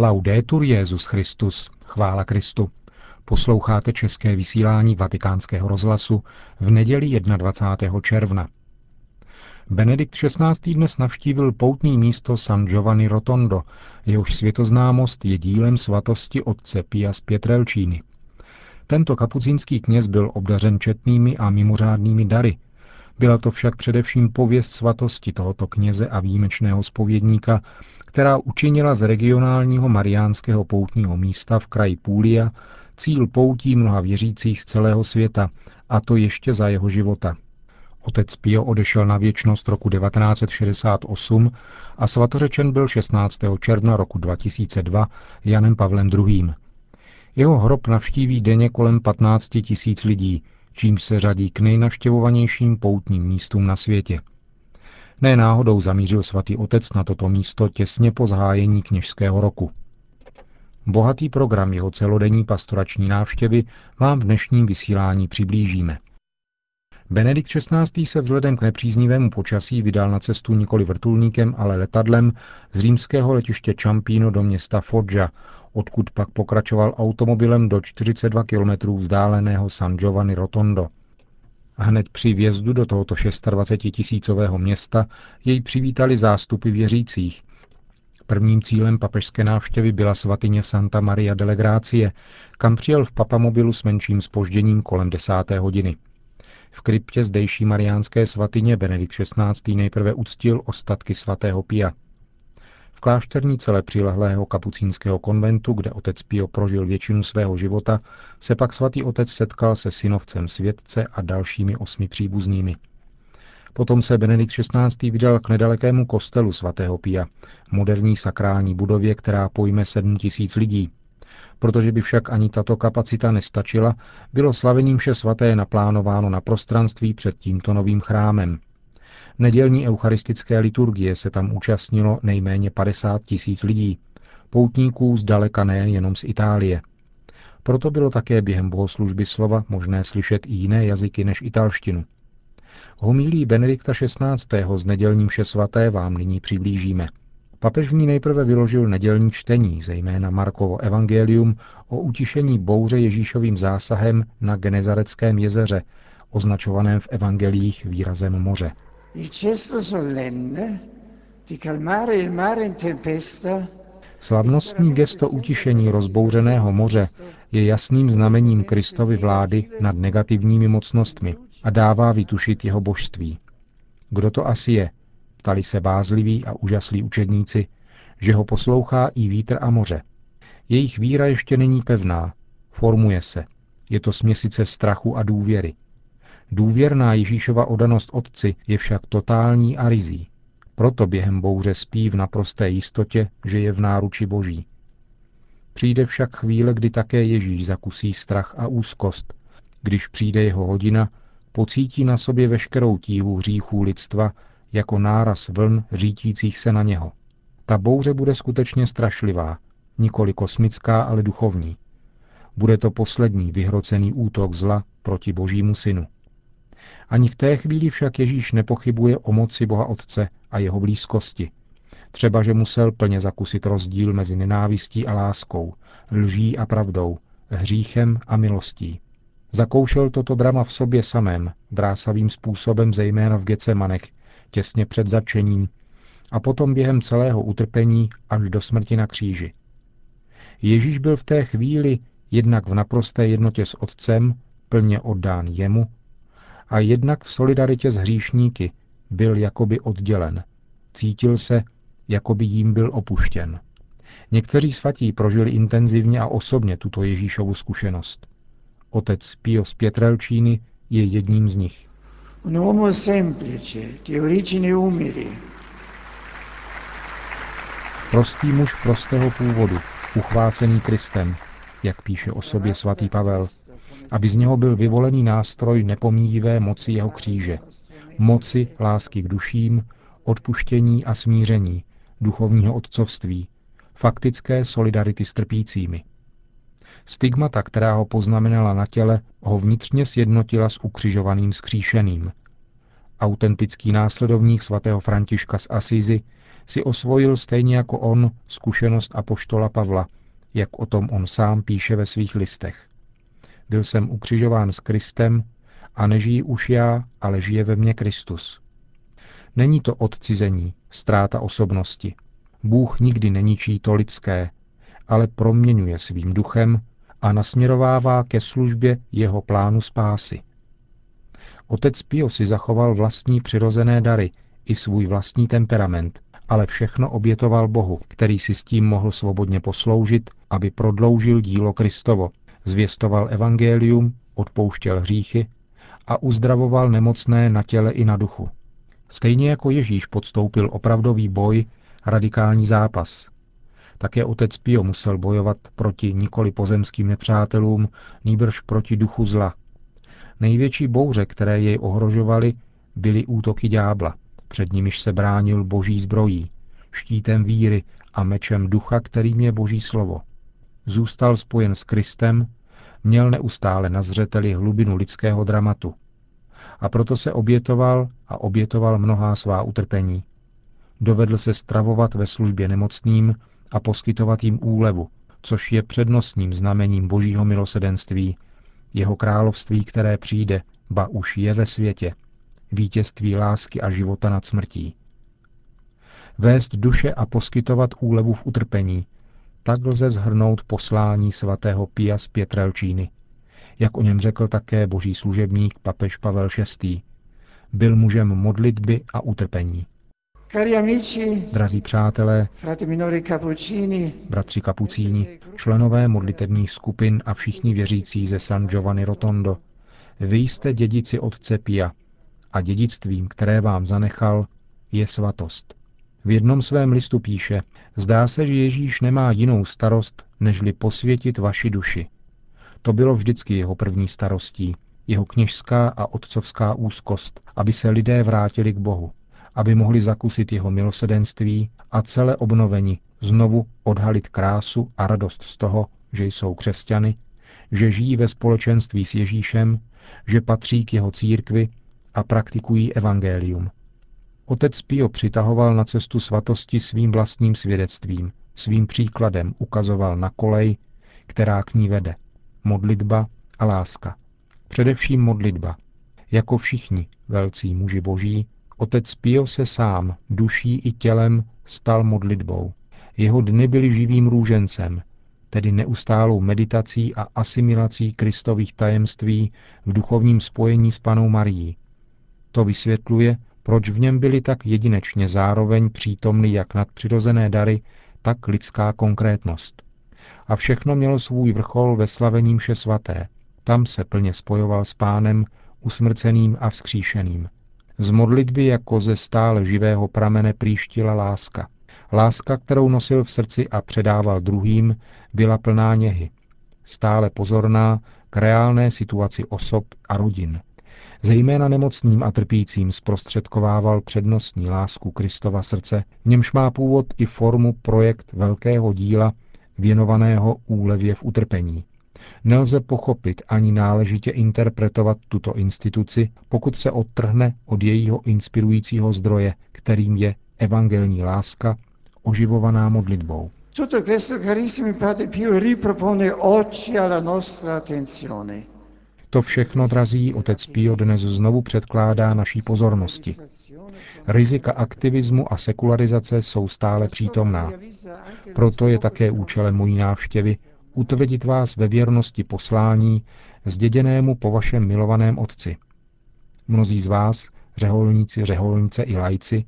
Laudetur Jezus Christus, chvála Kristu. Posloucháte české vysílání Vatikánského rozhlasu v neděli 21. června. Benedikt XVI. dnes navštívil poutní místo San Giovanni Rotondo, jehož světoznámost je dílem svatosti otce Pia z Pietrelčíny. Tento kapucínský kněz byl obdařen četnými a mimořádnými dary. Byla to však především pověst svatosti tohoto kněze a výjimečného spovědníka, která učinila z regionálního mariánského poutního místa v kraji Půlia cíl poutí mnoha věřících z celého světa, a to ještě za jeho života. Otec Pio odešel na věčnost roku 1968 a svatořečen byl 16. června roku 2002 Janem Pavlem II. Jeho hrob navštíví denně kolem 15 tisíc lidí, čím se řadí k nejnavštěvovanějším poutním místům na světě. Ne náhodou zamířil svatý otec na toto místo těsně po zahájení kněžského roku. Bohatý program jeho celodenní pastorační návštěvy vám v dnešním vysílání přiblížíme. Benedikt XVI. se vzhledem k nepříznivému počasí vydal na cestu nikoli vrtulníkem, ale letadlem z římského letiště Čampíno do města Foggia, odkud pak pokračoval automobilem do 42 km vzdáleného San Giovanni Rotondo. Hned při vjezdu do tohoto 26 tisícového města jej přivítali zástupy věřících. Prvním cílem papežské návštěvy byla svatyně Santa Maria delle Grazie, kam přijel v papamobilu s menším spožděním kolem desáté hodiny. V kryptě zdejší mariánské svatyně Benedikt XVI. nejprve uctil ostatky svatého Pia. V klášterní celé přilehlého kapucínského konventu, kde otec Pio prožil většinu svého života, se pak svatý otec setkal se synovcem světce a dalšími osmi příbuznými. Potom se Benedikt XVI. vydal k nedalekému kostelu svatého Pia, moderní sakrální budově, která pojme sedm tisíc lidí. Protože by však ani tato kapacita nestačila, bylo slavení mše svaté naplánováno na prostranství před tímto novým chrámem. Nedělní eucharistické liturgie se tam účastnilo nejméně 50 tisíc lidí, poutníků zdaleka ne jenom z Itálie. Proto bylo také během bohoslužby slova možné slyšet i jiné jazyky než italštinu. Homilí Benedikta XVI. z nedělní mše svaté vám nyní přiblížíme. Papež v ní nejprve vyložil nedělní čtení, zejména Markovo evangelium o utišení bouře Ježíšovým zásahem na Genezareckém jezeře, označovaném v evangelích výrazem moře. Slavnostní gesto utišení rozbouřeného moře je jasným znamením Kristovy vlády nad negativními mocnostmi a dává vytušit jeho božství. Kdo to asi je? Ptali se bázliví a úžaslí učedníci, že ho poslouchá i vítr a moře. Jejich víra ještě není pevná, formuje se. Je to směsice strachu a důvěry. Důvěrná Ježíšova odanost Otci je však totální a rizí. Proto během bouře spí v naprosté jistotě, že je v náruči Boží. Přijde však chvíle, kdy také Ježíš zakusí strach a úzkost. Když přijde jeho hodina, pocítí na sobě veškerou tíhu hříchů lidstva jako náraz vln řítících se na něho. Ta bouře bude skutečně strašlivá, nikoli kosmická, ale duchovní. Bude to poslední vyhrocený útok zla proti božímu synu. Ani v té chvíli však Ježíš nepochybuje o moci Boha Otce a jeho blízkosti. Třeba, že musel plně zakusit rozdíl mezi nenávistí a láskou, lží a pravdou, hříchem a milostí. Zakoušel toto drama v sobě samém, drásavým způsobem zejména v Gecemanech, těsně před začením, a potom během celého utrpení až do smrti na kříži. Ježíš byl v té chvíli jednak v naprosté jednotě s Otcem, plně oddán jemu, a jednak v solidaritě s hříšníky byl jakoby oddělen. Cítil se, jako by jím byl opuštěn. Někteří svatí prožili intenzivně a osobně tuto Ježíšovu zkušenost. Otec Pio z Pietrelčíny je jedním z nich. Un uomo semplice, di origini umili. Prostý muž prostého původu, uchvácený Kristem, jak píše o sobě svatý Pavel, aby z něho byl vyvolený nástroj nepomíjivé moci jeho kříže, moci lásky k duším, odpuštění a smíření, duchovního otcovství, faktické solidarity s trpícími. Stigmata, která ho poznamenala na těle, ho vnitřně sjednotila s ukřižovaným skříšeným. Autentický následovník svatého Františka z Asízy si osvojil stejně jako on zkušenost apoštola Pavla, jak o tom on sám píše ve svých listech. Byl jsem ukřižován s Kristem a nežijí už já, ale žije ve mně Kristus. Není to odcizení, ztráta osobnosti. Bůh nikdy neničí to lidské, ale proměňuje svým duchem a nasměrovává ke službě jeho plánu spásy. Otec Pio si zachoval vlastní přirozené dary i svůj vlastní temperament, ale všechno obětoval Bohu, který si s tím mohl svobodně posloužit, aby prodloužil dílo Kristovo, zvěstoval evangelium, odpouštěl hříchy a uzdravoval nemocné na těle i na duchu. Stejně jako Ježíš podstoupil opravdový boj, radikální zápas. Také otec Pio musel bojovat proti nikoli pozemským nepřátelům, nýbrž proti duchu zla. Největší bouře, které jej ohrožovaly, byly útoky ďábla, před nimiž se bránil boží zbrojí, štítem víry a mečem ducha, kterým je boží slovo. Zůstal spojen s Kristem, měl neustále na zřeteli hlubinu lidského dramatu. A proto se obětoval a obětoval mnohá svá utrpení. Dovedl se stravovat ve službě nemocným a poskytovat jim úlevu, což je přednostním znamením božího milosedenství, jeho království, které přijde, ba už je ve světě, vítězství lásky a života nad smrtí. Vést duše a poskytovat úlevu v utrpení, tak lze zhrnout poslání svatého Pia z Pětrelčíny. Jak o něm řekl také boží služebník papež Pavel VI. Byl mužem modlitby a utrpení. Drazí přátelé, bratři kapucíni, členové modlitebních skupin a všichni věřící ze San Giovanni Rotondo, vy jste dědici otce Pia a dědictvím, které vám zanechal, je svatost. V jednom svém listu píše, zdá se, že Ježíš nemá jinou starost, nežli posvětit vaši duši. To bylo vždycky jeho první starostí, jeho kněžská a otcovská úzkost, aby se lidé vrátili k Bohu, aby mohli zakusit jeho milosedenství a celé obnovení znovu odhalit krásu a radost z toho, že jsou křesťany, že žijí ve společenství s Ježíšem, že patří k jeho církvi a praktikují evangelium. Otec Pio přitahoval na cestu svatosti svým vlastním svědectvím, svým příkladem ukazoval na kolej, která k ní vede. Modlitba a láska. Především modlitba. Jako všichni velcí muži boží, otec Pio se sám, duší i tělem, stal modlitbou. Jeho dny byly živým růžencem, tedy neustálou meditací a asimilací kristových tajemství v duchovním spojení s panou Marií. To vysvětluje, proč v něm byly tak jedinečně zároveň přítomny jak nadpřirozené dary, tak lidská konkrétnost. A všechno mělo svůj vrchol ve slavení mše svaté. Tam se plně spojoval s pánem, usmrceným a vzkříšeným. Z modlitby jako ze stále živého pramene příštila láska. Láska, kterou nosil v srdci a předával druhým, byla plná něhy. Stále pozorná k reálné situaci osob a rodin. Zejména nemocným a trpícím zprostředkovával přednostní lásku Kristova srdce, v němž má původ i formu projekt velkého díla věnovaného úlevě v utrpení. Nelze pochopit ani náležitě interpretovat tuto instituci, pokud se odtrhne od jejího inspirujícího zdroje, kterým je evangelní láska, oživovaná modlitbou. Tutto questo, carissimi Padre Pio, ripropone oggi alla nostra attenzione. To všechno, drazí otec Pio, dnes znovu předkládá naší pozornosti. Rizika aktivismu a sekularizace jsou stále přítomná. Proto je také účelem mojí návštěvy utvrdit vás ve věrnosti poslání, zděděnému po vašem milovaném otci. Mnozí z vás, řeholníci, řeholnice i lajci,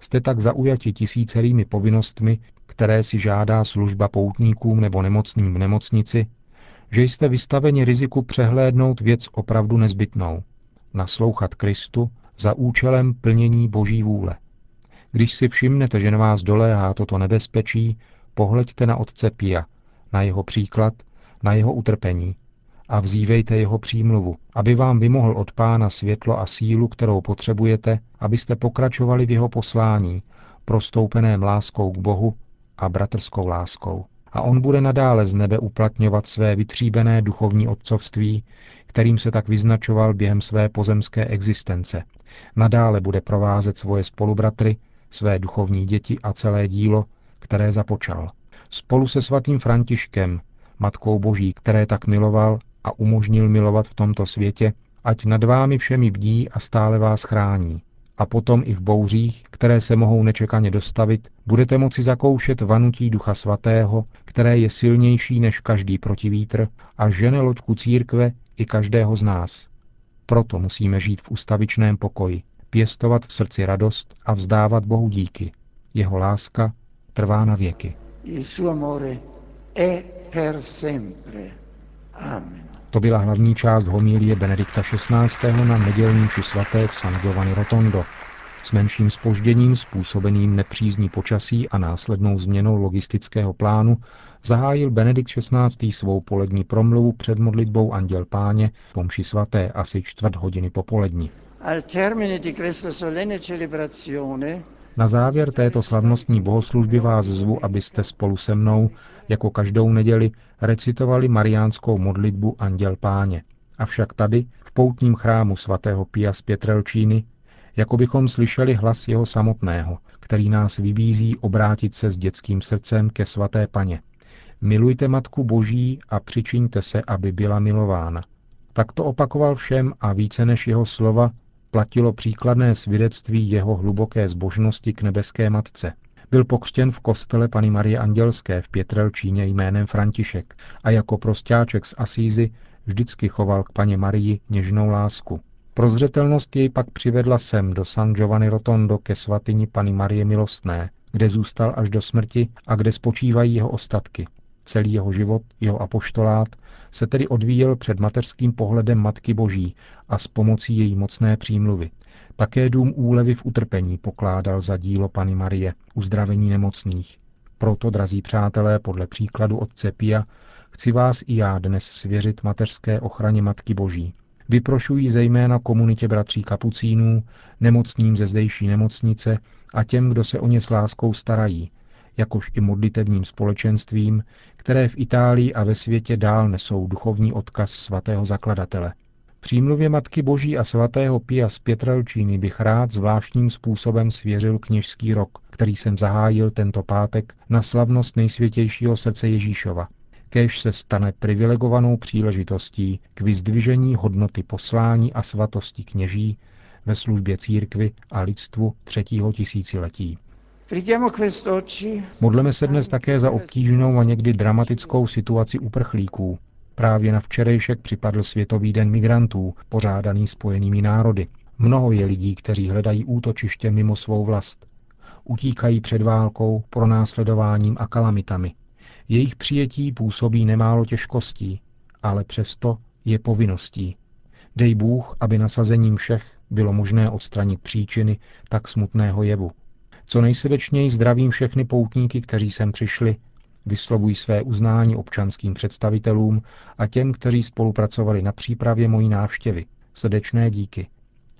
jste tak zaujati tisícerými povinnostmi, které si žádá služba poutníkům nebo nemocným v nemocnici, že jste vystaveni riziku přehlédnout věc opravdu nezbytnou, naslouchat Kristu za účelem plnění Boží vůle. Když si všimnete, že na vás doléhá toto nebezpečí, pohleďte na otce Pia, na jeho příklad, na jeho utrpení a vzívejte jeho přímluvu, aby vám vymohl od pána světlo a sílu, kterou potřebujete, abyste pokračovali v jeho poslání, prostoupeném láskou k Bohu a bratrskou láskou a on bude nadále z nebe uplatňovat své vytříbené duchovní otcovství, kterým se tak vyznačoval během své pozemské existence. Nadále bude provázet svoje spolubratry, své duchovní děti a celé dílo, které započal. Spolu se svatým Františkem, Matkou Boží, které tak miloval a umožnil milovat v tomto světě, ať nad vámi všemi bdí a stále vás chrání. A potom i v bouřích, které se mohou nečekaně dostavit, budete moci zakoušet vanutí Ducha Svatého, které je silnější než každý protivítr a žene loďku církve i každého z nás. Proto musíme žít v ustavičném pokoji, pěstovat v srdci radost a vzdávat Bohu díky. Jeho láska trvá na věky. Il suo amore è per sempre. Amen. To byla hlavní část homílie Benedikta XVI. na nedělní či svaté v San Giovanni Rotondo. S menším spožděním způsobeným nepřízní počasí a následnou změnou logistického plánu zahájil Benedikt XVI. svou polední promluvu před modlitbou Anděl Páně pomši svaté asi čtvrt hodiny popolední. Al termine di questa solenne celebrazione na závěr této slavnostní bohoslužby vás zvu, abyste spolu se mnou, jako každou neděli, recitovali mariánskou modlitbu Anděl Páně. Avšak tady, v poutním chrámu svatého Pia z Pětrelčíny, jako bychom slyšeli hlas jeho samotného, který nás vybízí obrátit se s dětským srdcem ke svaté paně. Milujte Matku Boží a přičiňte se, aby byla milována. Tak to opakoval všem a více než jeho slova platilo příkladné svědectví jeho hluboké zbožnosti k nebeské matce. Byl pokřtěn v kostele Pany Marie Andělské v Pětrelčíně jménem František a jako prostáček z Asízy vždycky choval k paně Marii něžnou lásku. Prozřetelnost jej pak přivedla sem do San Giovanni Rotondo ke svatyni Pany Marie Milostné, kde zůstal až do smrti a kde spočívají jeho ostatky. Celý jeho život, jeho apoštolát se tedy odvíjel před mateřským pohledem Matky Boží a s pomocí její mocné přímluvy. Také dům úlevy v utrpení pokládal za dílo Pany Marie, uzdravení nemocných. Proto, drazí přátelé, podle příkladu otce Pia, chci vás i já dnes svěřit mateřské ochraně Matky Boží. Vyprošují zejména komunitě bratří kapucínů, nemocným ze zdejší nemocnice a těm, kdo se o ně s láskou starají, jakož i modlitevním společenstvím, které v Itálii a ve světě dál nesou duchovní odkaz svatého zakladatele. Přímluvě Matky Boží a svatého Pia z Pětrelčíny bych rád zvláštním způsobem svěřil kněžský rok, který jsem zahájil tento pátek na slavnost nejsvětějšího srdce Ježíšova. Kéž se stane privilegovanou příležitostí k vyzdvižení hodnoty poslání a svatosti kněží ve službě církvy a lidstvu třetího tisíciletí. Modleme se dnes také za obtížnou a někdy dramatickou situaci uprchlíků. Právě na včerejšek připadl Světový den migrantů, pořádaný spojenými národy. Mnoho je lidí, kteří hledají útočiště mimo svou vlast. Utíkají před válkou, pronásledováním a kalamitami. Jejich přijetí působí nemálo těžkostí, ale přesto je povinností. Dej Bůh, aby nasazením všech bylo možné odstranit příčiny tak smutného jevu – co nejsrdečněji zdravím všechny poutníky, kteří sem přišli, vyslovují své uznání občanským představitelům a těm, kteří spolupracovali na přípravě mojí návštěvy. Srdečné díky.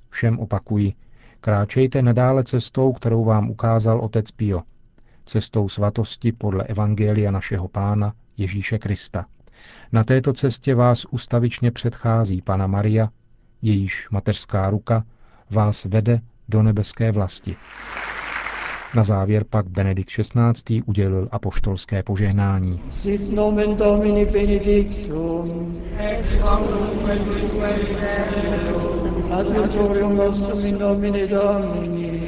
Všem opakuji, kráčejte nadále cestou, kterou vám ukázal otec Pio. Cestou svatosti podle Evangelia našeho pána Ježíše Krista. Na této cestě vás ustavičně předchází Pana Maria, jejíž mateřská ruka vás vede do nebeské vlasti. Na závěr pak Benedikt XVI. udělil apoštolské požehnání. Sit nomen Domini benedictum, ex adiutorium nostrum in nomine Domini,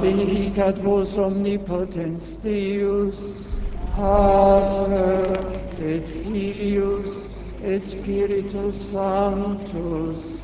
benedicat vos omnipotens Deus, Pater et Filius et Spiritus Sanctus.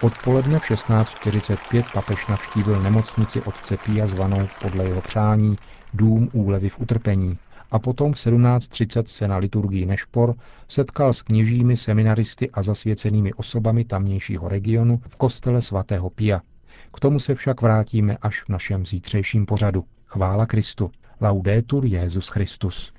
Odpoledne v 16.45 papež navštívil nemocnici otce Pia zvanou podle jeho přání Dům úlevy v utrpení a potom v 17.30 se na liturgii Nešpor setkal s kněžími, seminaristy a zasvěcenými osobami tamnějšího regionu v kostele svatého Pia. K tomu se však vrátíme až v našem zítřejším pořadu. Chvála Kristu. Laudetur Jezus Christus.